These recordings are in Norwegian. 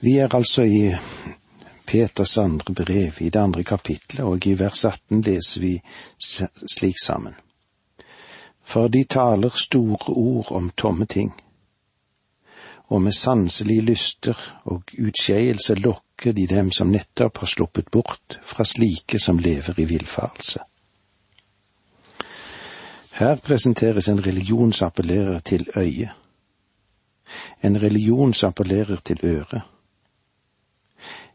Vi er altså i Peters andre brev, i det andre kapitlet, og i vers 18 leser vi slik sammen. For de taler store ord om tomme ting, og med sanselige lyster og utskeielse lokker de dem som nettopp har sluppet bort fra slike som lever i villfarelse. Her presenteres en religion som appellerer til øyet, en religion som appellerer til øret,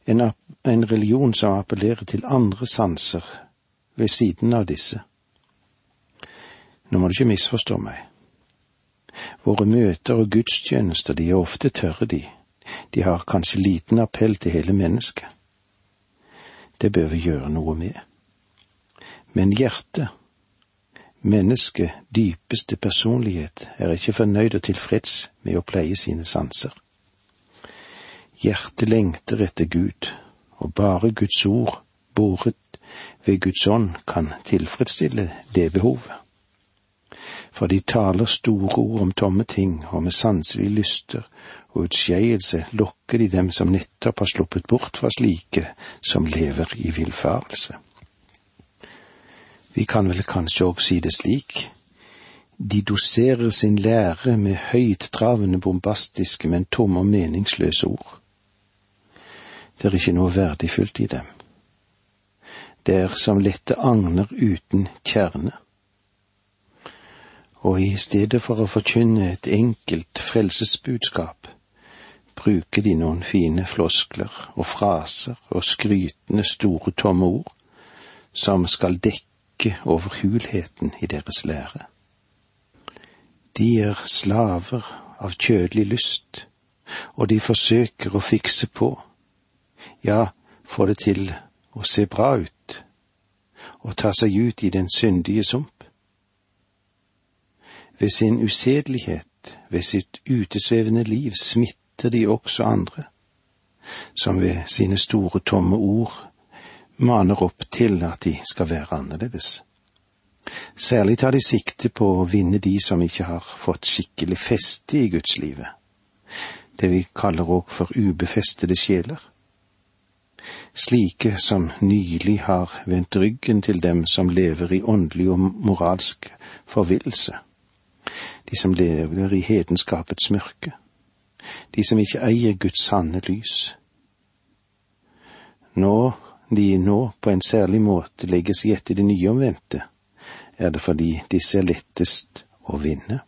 en, en religion som appellerer til andre sanser ved siden av disse. Nå må du ikke misforstå meg. Våre møter og gudstjenester, de er ofte tørre, de. De har kanskje liten appell til hele mennesket. Det bør vi gjøre noe med. Men hjertet, mennesket dypeste personlighet, er ikke fornøyd og tilfreds med å pleie sine sanser. Hjertet lengter etter Gud, og bare Guds ord, boret ved Guds ånd, kan tilfredsstille det behovet. For de taler store ord om tomme ting, og med sanselige lyster og utskeielse lokker de dem som nettopp har sluppet bort fra slike som lever i villfarelse. Vi kan vel kanskje òg si det slik, de doserer sin lære med høytdravende, bombastiske, men tomme og meningsløse ord. Det er ikke noe verdifullt i dem. Det er som lette agner uten kjerne. Og i stedet for å forkynne et enkelt frelsesbudskap, bruker de noen fine floskler og fraser og skrytende store tomme ord som skal dekke over hulheten i deres lære. De er slaver av kjødelig lyst, og de forsøker å fikse på ja, få det til å se bra ut, og ta seg ut i den syndige sump. Ved sin usedelighet, ved sitt utesvevende liv, smitter de også andre, som ved sine store, tomme ord maner opp til at de skal være annerledes. Særlig tar de sikte på å vinne de som ikke har fått skikkelig feste i gudslivet, det vi kaller òg for ubefestede sjeler slike som nylig har vendt ryggen til dem som lever i åndelig og moralsk forvillelse, de som lever i hedenskapets mørke, de som ikke eier Guds sanne lys. Når de nå på en særlig måte legges i etter de nyomvendte, er det fordi disse er lettest å vinne.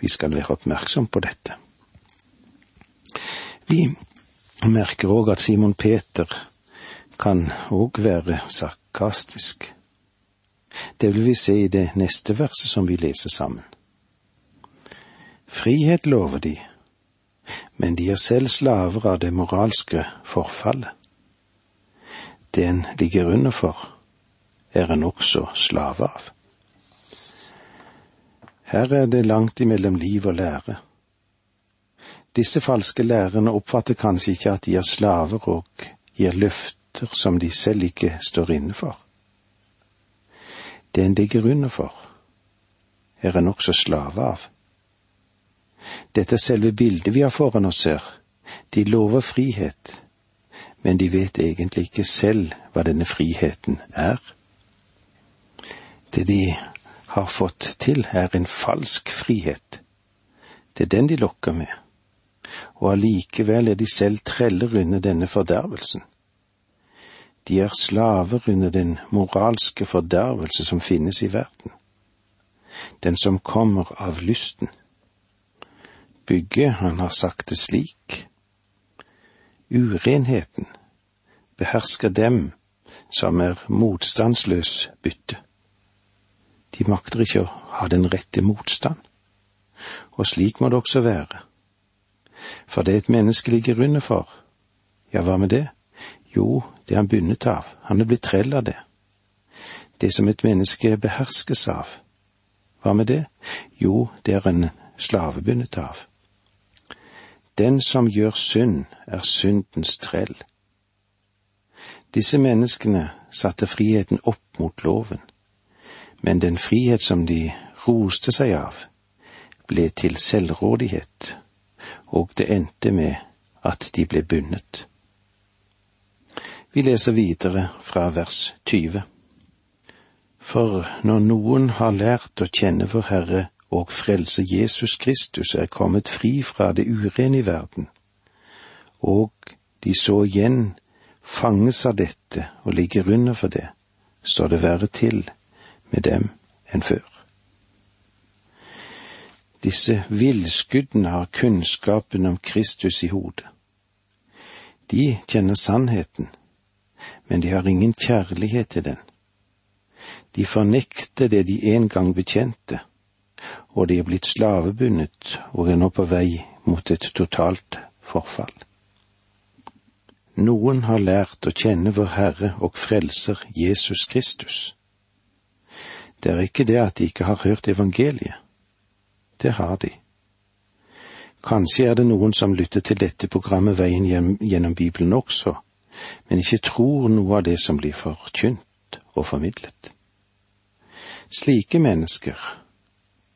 Vi skal være oppmerksom på dette. Vi jeg merker òg at Simon Peter kan òg være sarkastisk. Det vil vi se i det neste verset som vi leser sammen. Frihet lover de, men de er selv slaver av det moralske forfallet. Det en ligger under for, er en også slave av. Her er det langt imellom liv og lære. Disse falske lærerne oppfatter kanskje ikke at de er slaver og gir løfter som de selv ikke står inne for. Det en ligger under for, er en også slave av. Dette er selve bildet vi har foran oss her. De lover frihet, men de vet egentlig ikke selv hva denne friheten er. Det de har fått til, er en falsk frihet. Det er den de lokker med og allikevel er de selv treller under denne fordervelsen. De er slaver under den moralske fordervelse som finnes i verden, den som kommer av lysten. Bygge, han har sagt det slik, urenheten behersker dem som er motstandsløs bytte. De makter ikke å ha den rette motstand, og slik må det også være for det et menneske ligger under for. Ja, hva med det? Jo, det er han bundet av, han er blitt trell av det. Det som et menneske beherskes av, hva med det? Jo, det er en slave bundet av. Den som gjør synd, er syndens trell. Disse menneskene satte friheten opp mot loven, men den frihet som de roste seg av, ble til selvrådighet og det endte med at de ble bundet. Vi leser videre fra vers 20. For når noen har lært å kjenne vår Herre og frelse Jesus Kristus er kommet fri fra det urene i verden, og de så igjen fanges av dette og ligger under for det, står det verre til med dem enn før. Disse villskuddene har kunnskapen om Kristus i hodet. De kjenner sannheten, men de har ingen kjærlighet til den. De fornekter det de en gang bekjente, og de er blitt slavebundet og er nå på vei mot et totalt forfall. Noen har lært å kjenne vår Herre og Frelser Jesus Kristus. Det er ikke det at de ikke har hørt evangeliet. Det har de. Kanskje er det noen som lytter til dette programmet Veien gjennom Bibelen også, men ikke tror noe av det som blir forkynt og formidlet. Slike mennesker,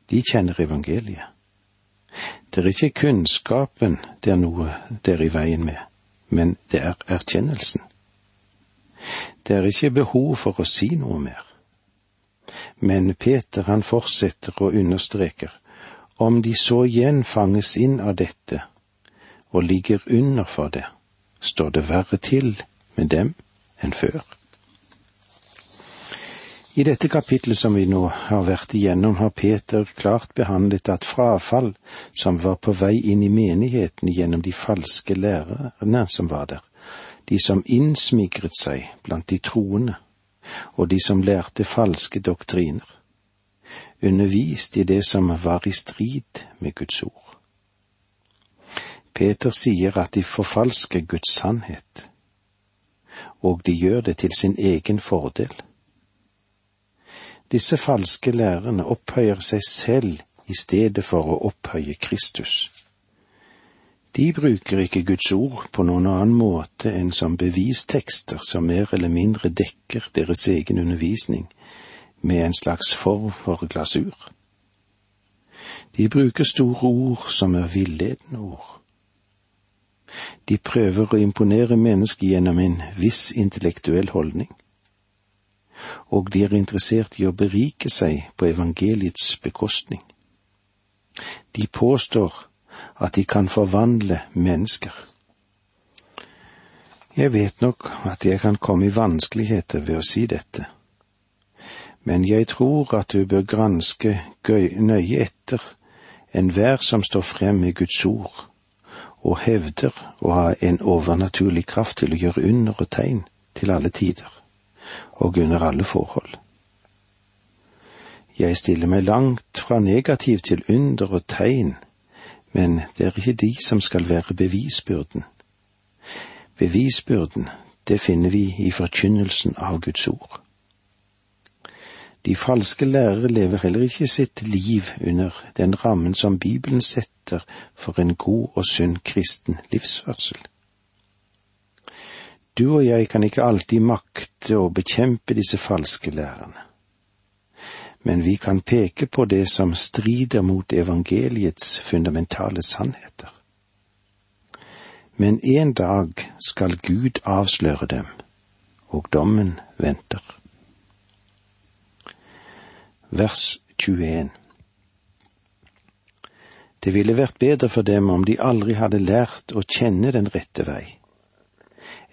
de kjenner evangeliet. Det er ikke kunnskapen det er noe det er i veien med men det er erkjennelsen. Det er ikke behov for å si noe mer. Men Peter han fortsetter og understreker, om de så igjen fanges inn av dette og ligger under for det, står det verre til med dem enn før. I dette kapittelet som vi nå har vært igjennom, har Peter klart behandlet at frafall som var på vei inn i menigheten gjennom de falske lærerne som var der, de som innsmigret seg blant de troende, og de som lærte falske doktriner, undervist i det som var i strid med Guds ord. Peter sier at de forfalsker Guds sannhet, og de gjør det til sin egen fordel. Disse falske lærerne opphøyer seg selv i stedet for å opphøye Kristus. De bruker ikke Guds ord på noen annen måte enn som bevistekster som mer eller mindre dekker deres egen undervisning med en slags form for glasur. De bruker store ord som er villedende ord. De prøver å imponere mennesket gjennom en viss intellektuell holdning og de er interessert i å berike seg på evangeliets bekostning. De påstår at de kan forvandle mennesker. Jeg vet nok at jeg kan komme i vanskeligheter ved å si dette, men jeg tror at du bør granske nøye etter enhver som står frem med Guds ord og hevder å ha en overnaturlig kraft til å gjøre under og tegn til alle tider og under alle forhold. Jeg stiller meg langt fra negativ til under og tegn, men det er ikke de som skal være bevisbyrden. Bevisbyrden, det finner vi i forkynnelsen av Guds ord. De falske lærere lever heller ikke sitt liv under den rammen som Bibelen setter for en god og sunn kristen livsførsel. Du og jeg kan ikke alltid makte å bekjempe disse falske lærerne, men vi kan peke på det som strider mot evangeliets fundamentale sannheter. Men en dag skal Gud avsløre dem, og dommen venter. Vers 21 Det ville vært bedre for dem om de aldri hadde lært å kjenne den rette vei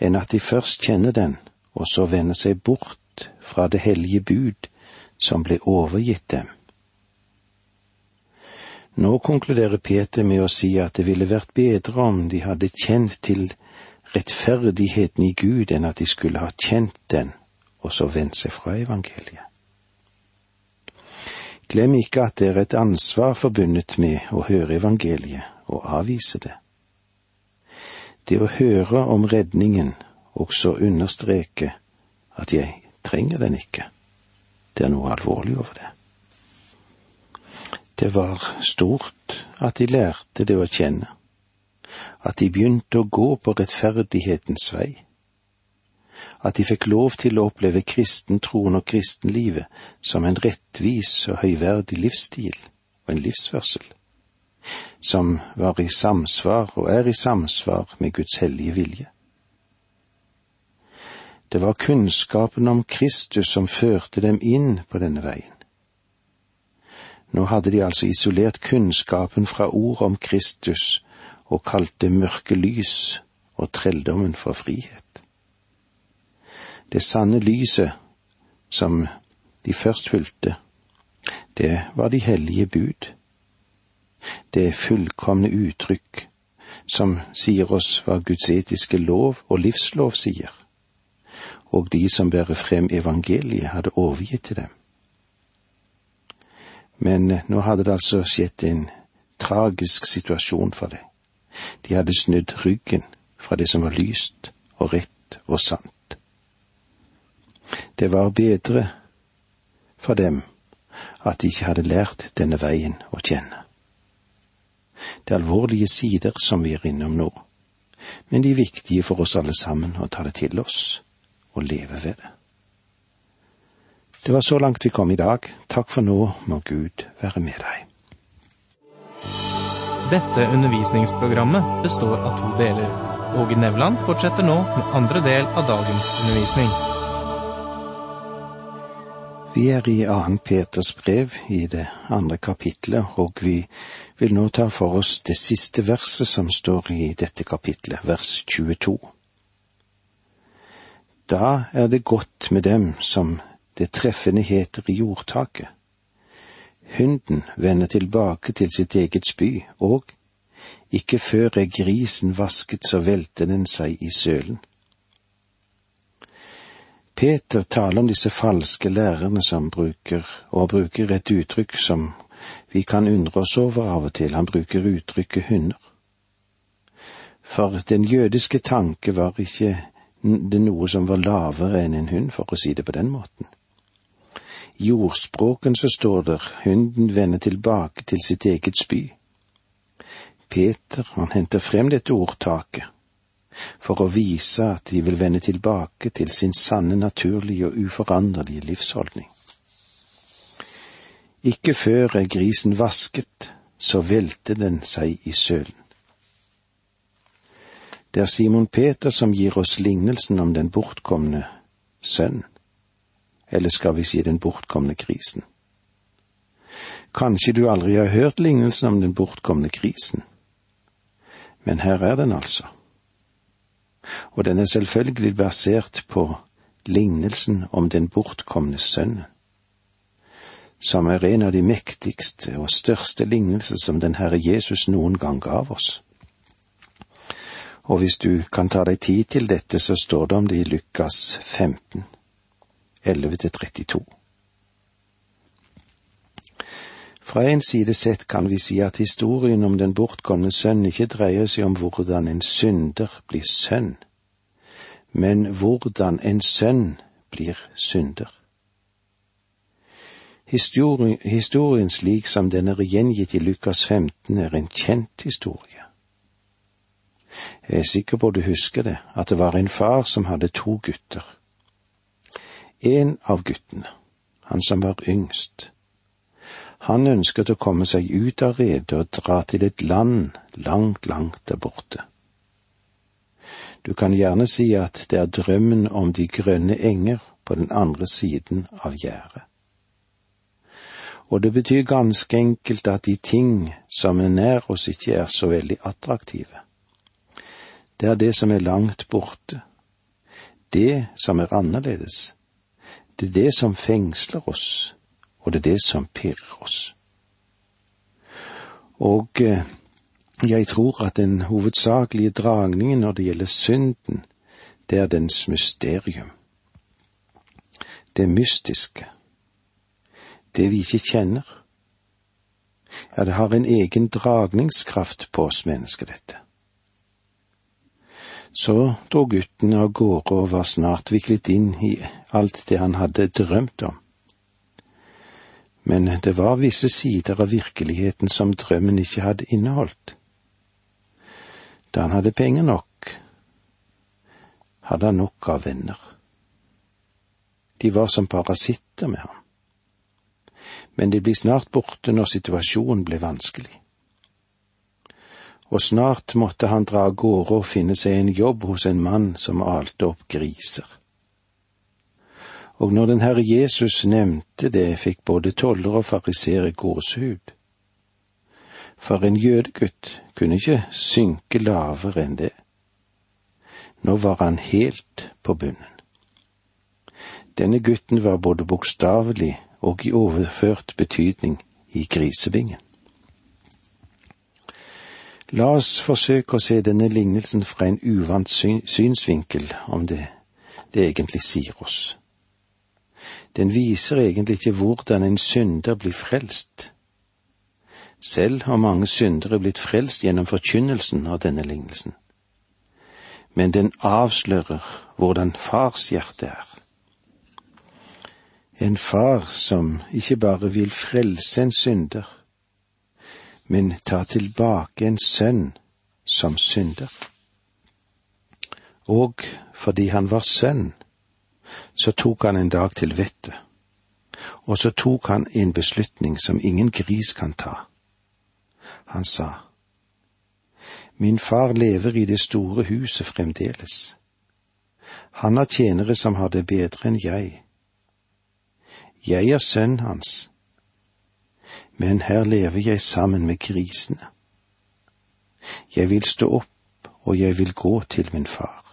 enn at de først kjenner den, og så vender seg bort fra det hellige bud som ble overgitt dem. Nå konkluderer Peter med å si at det ville vært bedre om de hadde kjent til rettferdigheten i Gud enn at de skulle ha kjent den og så vendt seg fra evangeliet. Glem ikke at det er et ansvar forbundet med å høre evangeliet og avvise det. Det å høre om redningen også understreke at jeg trenger den ikke. Det er noe alvorlig over det. Det var stort at de lærte det å kjenne, at de begynte å gå på rettferdighetens vei, at de fikk lov til å oppleve kristentroen og kristenlivet som en rettvis og høyverdig livsstil og en livsførsel. som var i samsvar og er i samsvar med Guds hellige vilje. Det var kunnskapen om Kristus som førte dem inn på denne veien. Nå hadde de altså isolert kunnskapen fra ordet om Kristus og kalte mørke lys og trelldommen for frihet. Det sanne lyset som de først fulgte, det var de hellige bud. Det fullkomne uttrykk som sier oss hva Guds etiske lov og livslov sier, og de som bærer frem evangeliet, hadde overgitt til dem. Men nå hadde det altså skjedd en tragisk situasjon for dem. De hadde snudd ryggen fra det som var lyst og rett og sant. Det var bedre for dem at de ikke hadde lært denne veien å kjenne. Det er alvorlige sider som vi er innom nå, men de er viktige for oss alle sammen å ta det til oss og leve ved det. Det var så langt vi kom i dag. Takk for nå, må Gud være med deg. Dette undervisningsprogrammet består av to deler. Åge Nevland fortsetter nå med andre del av dagens undervisning. Vi er i annen Peters brev i det andre kapitlet, og vi vil nå ta for oss det siste verset som står i dette kapitlet, vers 22. Da er det godt med dem som det treffende heter i jordtaket. Hunden vender tilbake til sitt eget spy, og ikke før er grisen vasket, så velter den seg i sølen. Peter taler om disse falske lærerne som bruker, og bruker et uttrykk som vi kan undre oss over av og til. Han bruker uttrykket hunder. For den jødiske tanke var ikke det noe som var lavere enn en hund, for å si det på den måten. I ordspråken så står det hunden vender tilbake til sitt eget spy. Peter, han henter frem dette ordtaket for å vise at de vil vende tilbake til sin sanne, naturlige og uforanderlige livsholdning. Ikke før er grisen vasket, så velter den seg i sølen. Det er Simon Peter som gir oss lignelsen om den bortkomne sønn eller skal vi si den bortkomne grisen. Kanskje du aldri har hørt lignelsen om den bortkomne grisen, men her er den altså. Og den er selvfølgelig basert på lignelsen om den bortkomne sønnen, som er en av de mektigste og største lignelser som den Herre Jesus noen gang gav oss. Og hvis du kan ta deg tid til dette, så står det om det i Lukas 15. 11 til 32. Fra en side sett kan vi si at historien om den bortkomne sønn ikke dreier seg om hvordan en synder blir sønn, men hvordan en sønn blir synder. Historien, historien slik som den er gjengitt i Lukas 15, er en kjent historie. Jeg er sikker på du husker det, at det var en far som hadde to gutter. En av guttene, han som var yngst, han ønsket å komme seg ut av redet og dra til et land langt, langt der borte. Du kan gjerne si at det er drømmen om de grønne enger på den andre siden av gjerdet. Og det betyr ganske enkelt at de ting som er nær oss, ikke er så veldig attraktive. Det er det som er langt borte, det som er annerledes, det er det som fengsler oss, og det er det som pirrer oss. Og eh, jeg tror at den hovedsakelige dragningen når det gjelder synden, det er dens mysterium. Det mystiske. Det vi ikke kjenner. Ja, det har en egen dragningskraft på oss mennesker, dette. Så dro gutten av gårde og var snart viklet inn i alt det han hadde drømt om. Men det var visse sider av virkeligheten som drømmen ikke hadde inneholdt. Da han hadde penger nok, hadde han nok av venner. De var som parasitter med ham. Men de blir snart borte når situasjonen ble vanskelig. og snart måtte han dra av gårde og finne seg en jobb hos en mann som alte opp griser. Og når den Herre Jesus nevnte det, fikk både toller og farisere gåsehud. For en jødegutt kunne ikke synke lavere enn det. Nå var han helt på bunnen. Denne gutten var både bokstavelig og i overført betydning i grisebingen. La oss forsøke å se denne lignelsen fra en uvant synsvinkel, om det det egentlig sier oss. Den viser egentlig ikke hvordan en synder blir frelst. Selv har mange syndere blitt frelst gjennom forkynnelsen av denne lignelsen. Men den avslører hvordan fars hjerte er. En far som ikke bare vil frelse en synder, men ta tilbake en sønn som synder. Og fordi han var sønn, så tok han en dag til vettet, og så tok han en beslutning som ingen gris kan ta. Han sa, Min far lever i det store huset fremdeles. Han har tjenere som har det bedre enn jeg. Jeg er sønnen hans, men her lever jeg sammen med grisene. Jeg vil stå opp, og jeg vil gå til min far.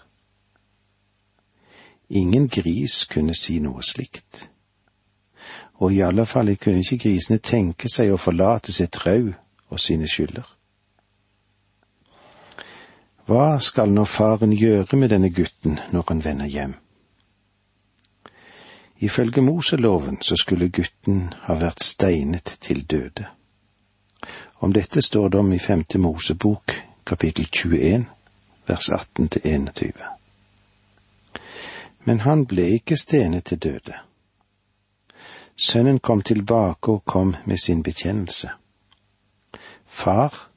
Ingen gris kunne si noe slikt. Og i alle fall kunne ikke grisene tenke seg å forlate sitt rau og sine skylder. Hva skal nå faren gjøre med denne gutten når han vender hjem? Ifølge Moseloven så skulle gutten ha vært steinet til døde. Om dette står det om i femte Mosebok kapittel 21 vers 18 til 21 men han ble ikke stenet til døde. Sønnen kom tilbake og kom med sin bekjennelse. Far,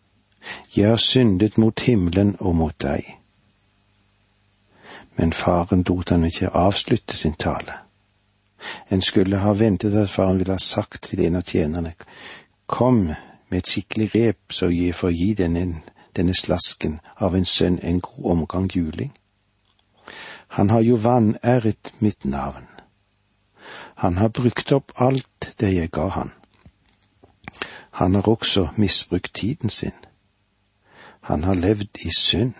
jeg har syndet mot himmelen og mot deg. Men faren lot han ikke avslutte sin tale. En skulle ha ventet at faren ville ha sagt til en av tjenerne, kom med et skikkelig rep, så jeg får gi denne, denne slasken av en sønn en god omgang juling. Han har jo vanæret mitt navn. Han har brukt opp alt det jeg ga han. Han har også misbrukt tiden sin. Han har levd i synd.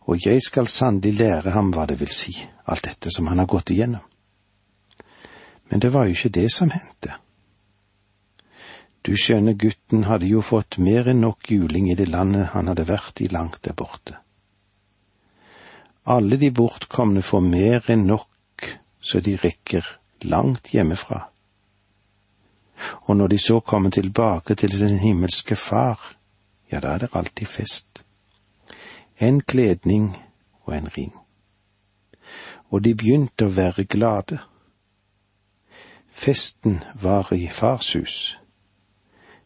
Og jeg skal sannelig lære ham hva det vil si, alt dette som han har gått igjennom. Men det var jo ikke det som hendte. Du skjønner, gutten hadde jo fått mer enn nok juling i det landet han hadde vært i langt der borte. Alle de bortkomne får mer enn nok så de rekker langt hjemmefra. Og når de så kommer tilbake til sin himmelske far, ja, da er det alltid fest. En kledning og en ring. Og de begynte å være glade. Festen var i fars hus.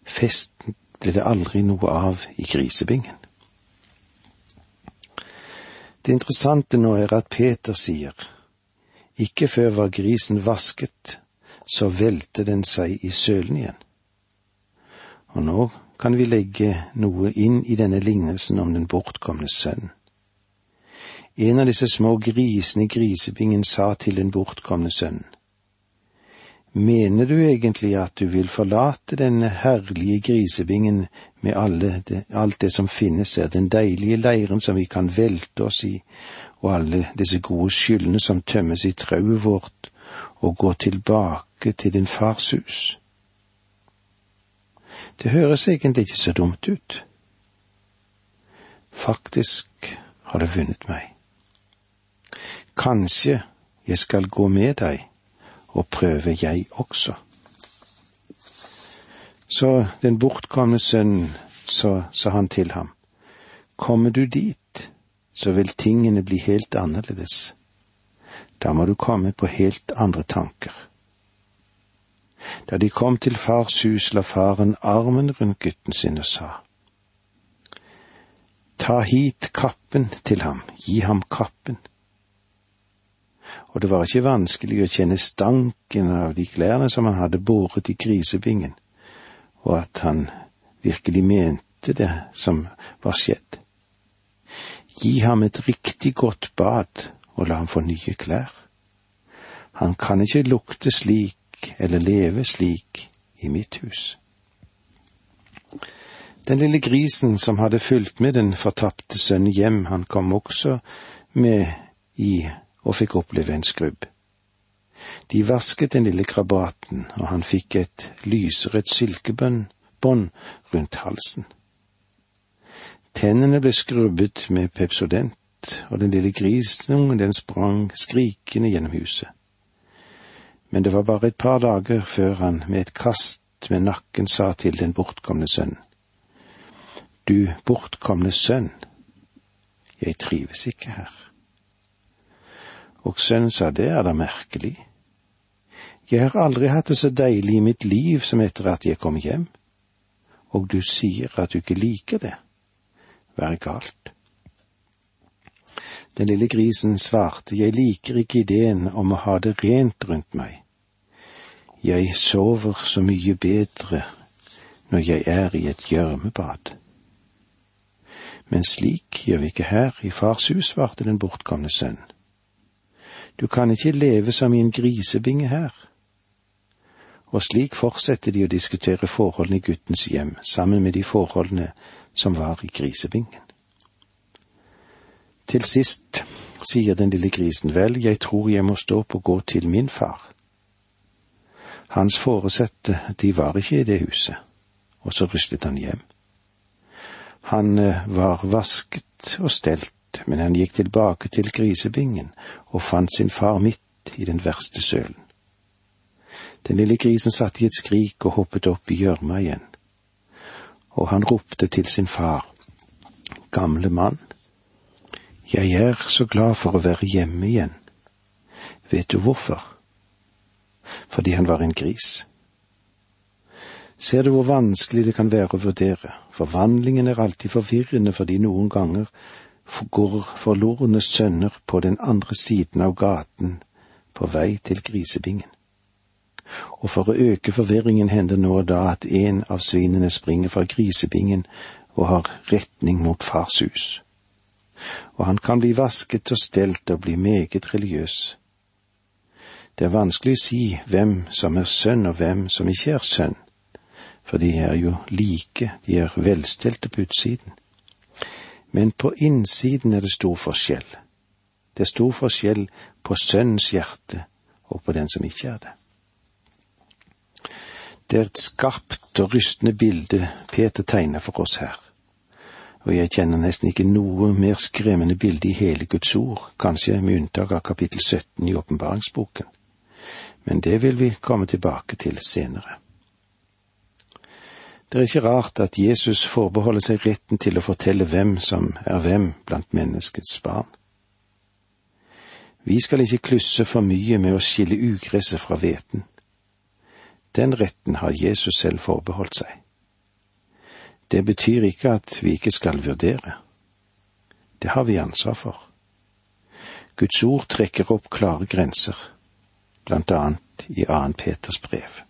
Festen ble det aldri noe av i grisebingen. Det interessante nå er at Peter sier, ikke før var grisen vasket, så velte den seg i sølen igjen. Og nå kan vi legge noe inn i denne lignelsen om den bortkomne sønn. En av disse små grisene i grisebingen sa til den bortkomne sønnen, Mener du egentlig at du vil forlate denne herlige grisebingen med det, alt det som finnes her, den deilige leiren som vi kan velte oss i, og alle disse gode skyldene som tømmes i trauet vårt, og gå tilbake til din fars hus? Det høres egentlig ikke så dumt ut. Faktisk har det vunnet meg. Kanskje jeg skal gå med deg og prøve jeg også. Så den bortkomne sønnen, så sa han til ham, kommer du dit, så vil tingene bli helt annerledes. Da må du komme på helt andre tanker. Da de kom til fars hus, la faren armen rundt gutten sin og sa, Ta hit kappen til ham, gi ham kappen og det var ikke vanskelig å kjenne stanken av de klærne som han hadde båret i grisebingen, og at han virkelig mente det som var skjedd. Gi ham et riktig godt bad og la ham få nye klær. Han kan ikke lukte slik eller leve slik i mitt hus. Den lille grisen som hadde fulgt med den fortapte sønnen hjem, han kom også med i og fikk oppleve en skrubb. De vasket den lille krabaten, og han fikk et lyserødt silkebånd rundt halsen. Tennene ble skrubbet med pepsodent, og den lille grisungen den sprang skrikende gjennom huset. Men det var bare et par dager før han med et kast med nakken sa til den bortkomne sønnen. Du bortkomne sønn, jeg trives ikke her. Og sønnen sa det er da merkelig. Jeg har aldri hatt det så deilig i mitt liv som etter at jeg kom hjem, og du sier at du ikke liker det. Er galt? Den lille grisen svarte, jeg liker ikke ideen om å ha det rent rundt meg. Jeg sover så mye bedre når jeg er i et gjørmebad. Men slik gjør vi ikke her, i fars hus, svarte den bortkomne sønn. Du kan ikke leve som i en grisebinge her og slik fortsetter de å diskutere forholdene i guttens hjem sammen med de forholdene som var i grisebingen. Til sist sier den lille grisen, vel, jeg tror jeg må stå opp og gå til min far. Hans foresette, de var ikke i det huset, og så ruslet han hjem. Han eh, var vasket og stelt, men han gikk tilbake til grisebingen og fant sin far midt i den verste sølen. Den lille grisen satt i et skrik og hoppet opp i gjørma igjen. Og han ropte til sin far, Gamle mann, jeg er så glad for å være hjemme igjen. Vet du hvorfor? Fordi han var en gris. Ser du hvor vanskelig det kan være å vurdere? Forvandlingen er alltid forvirrende fordi noen ganger går forlorne sønner på den andre siden av gaten på vei til grisebingen og for å øke forvirringen hender nå og da at en av svinene springer fra grisebingen og har retning mot fars hus. Og han kan bli vasket og stelt og bli meget religiøs. Det er vanskelig å si hvem som er sønn og hvem som ikke er sønn, for de er jo like, de er velstelte på utsiden. Men på innsiden er det stor forskjell. Det er stor forskjell på sønnens hjerte og på den som ikke er det. Det er et skarpt og rystende bilde Peter tegner for oss her, og jeg kjenner nesten ikke noe mer skremmende bilde i hele Guds ord, kanskje med unntak av kapittel 17 i åpenbaringsboken, men det vil vi komme tilbake til senere. Det er ikke rart at Jesus forbeholder seg retten til å fortelle hvem som er hvem blant menneskets barn. Vi skal ikke klusse for mye med å skille ugresset fra hveten. Den retten har Jesus selv forbeholdt seg. Det betyr ikke at vi ikke skal vurdere. Det har vi ansvar for. Guds ord trekker opp klare grenser, blant annet i annen Peters brev.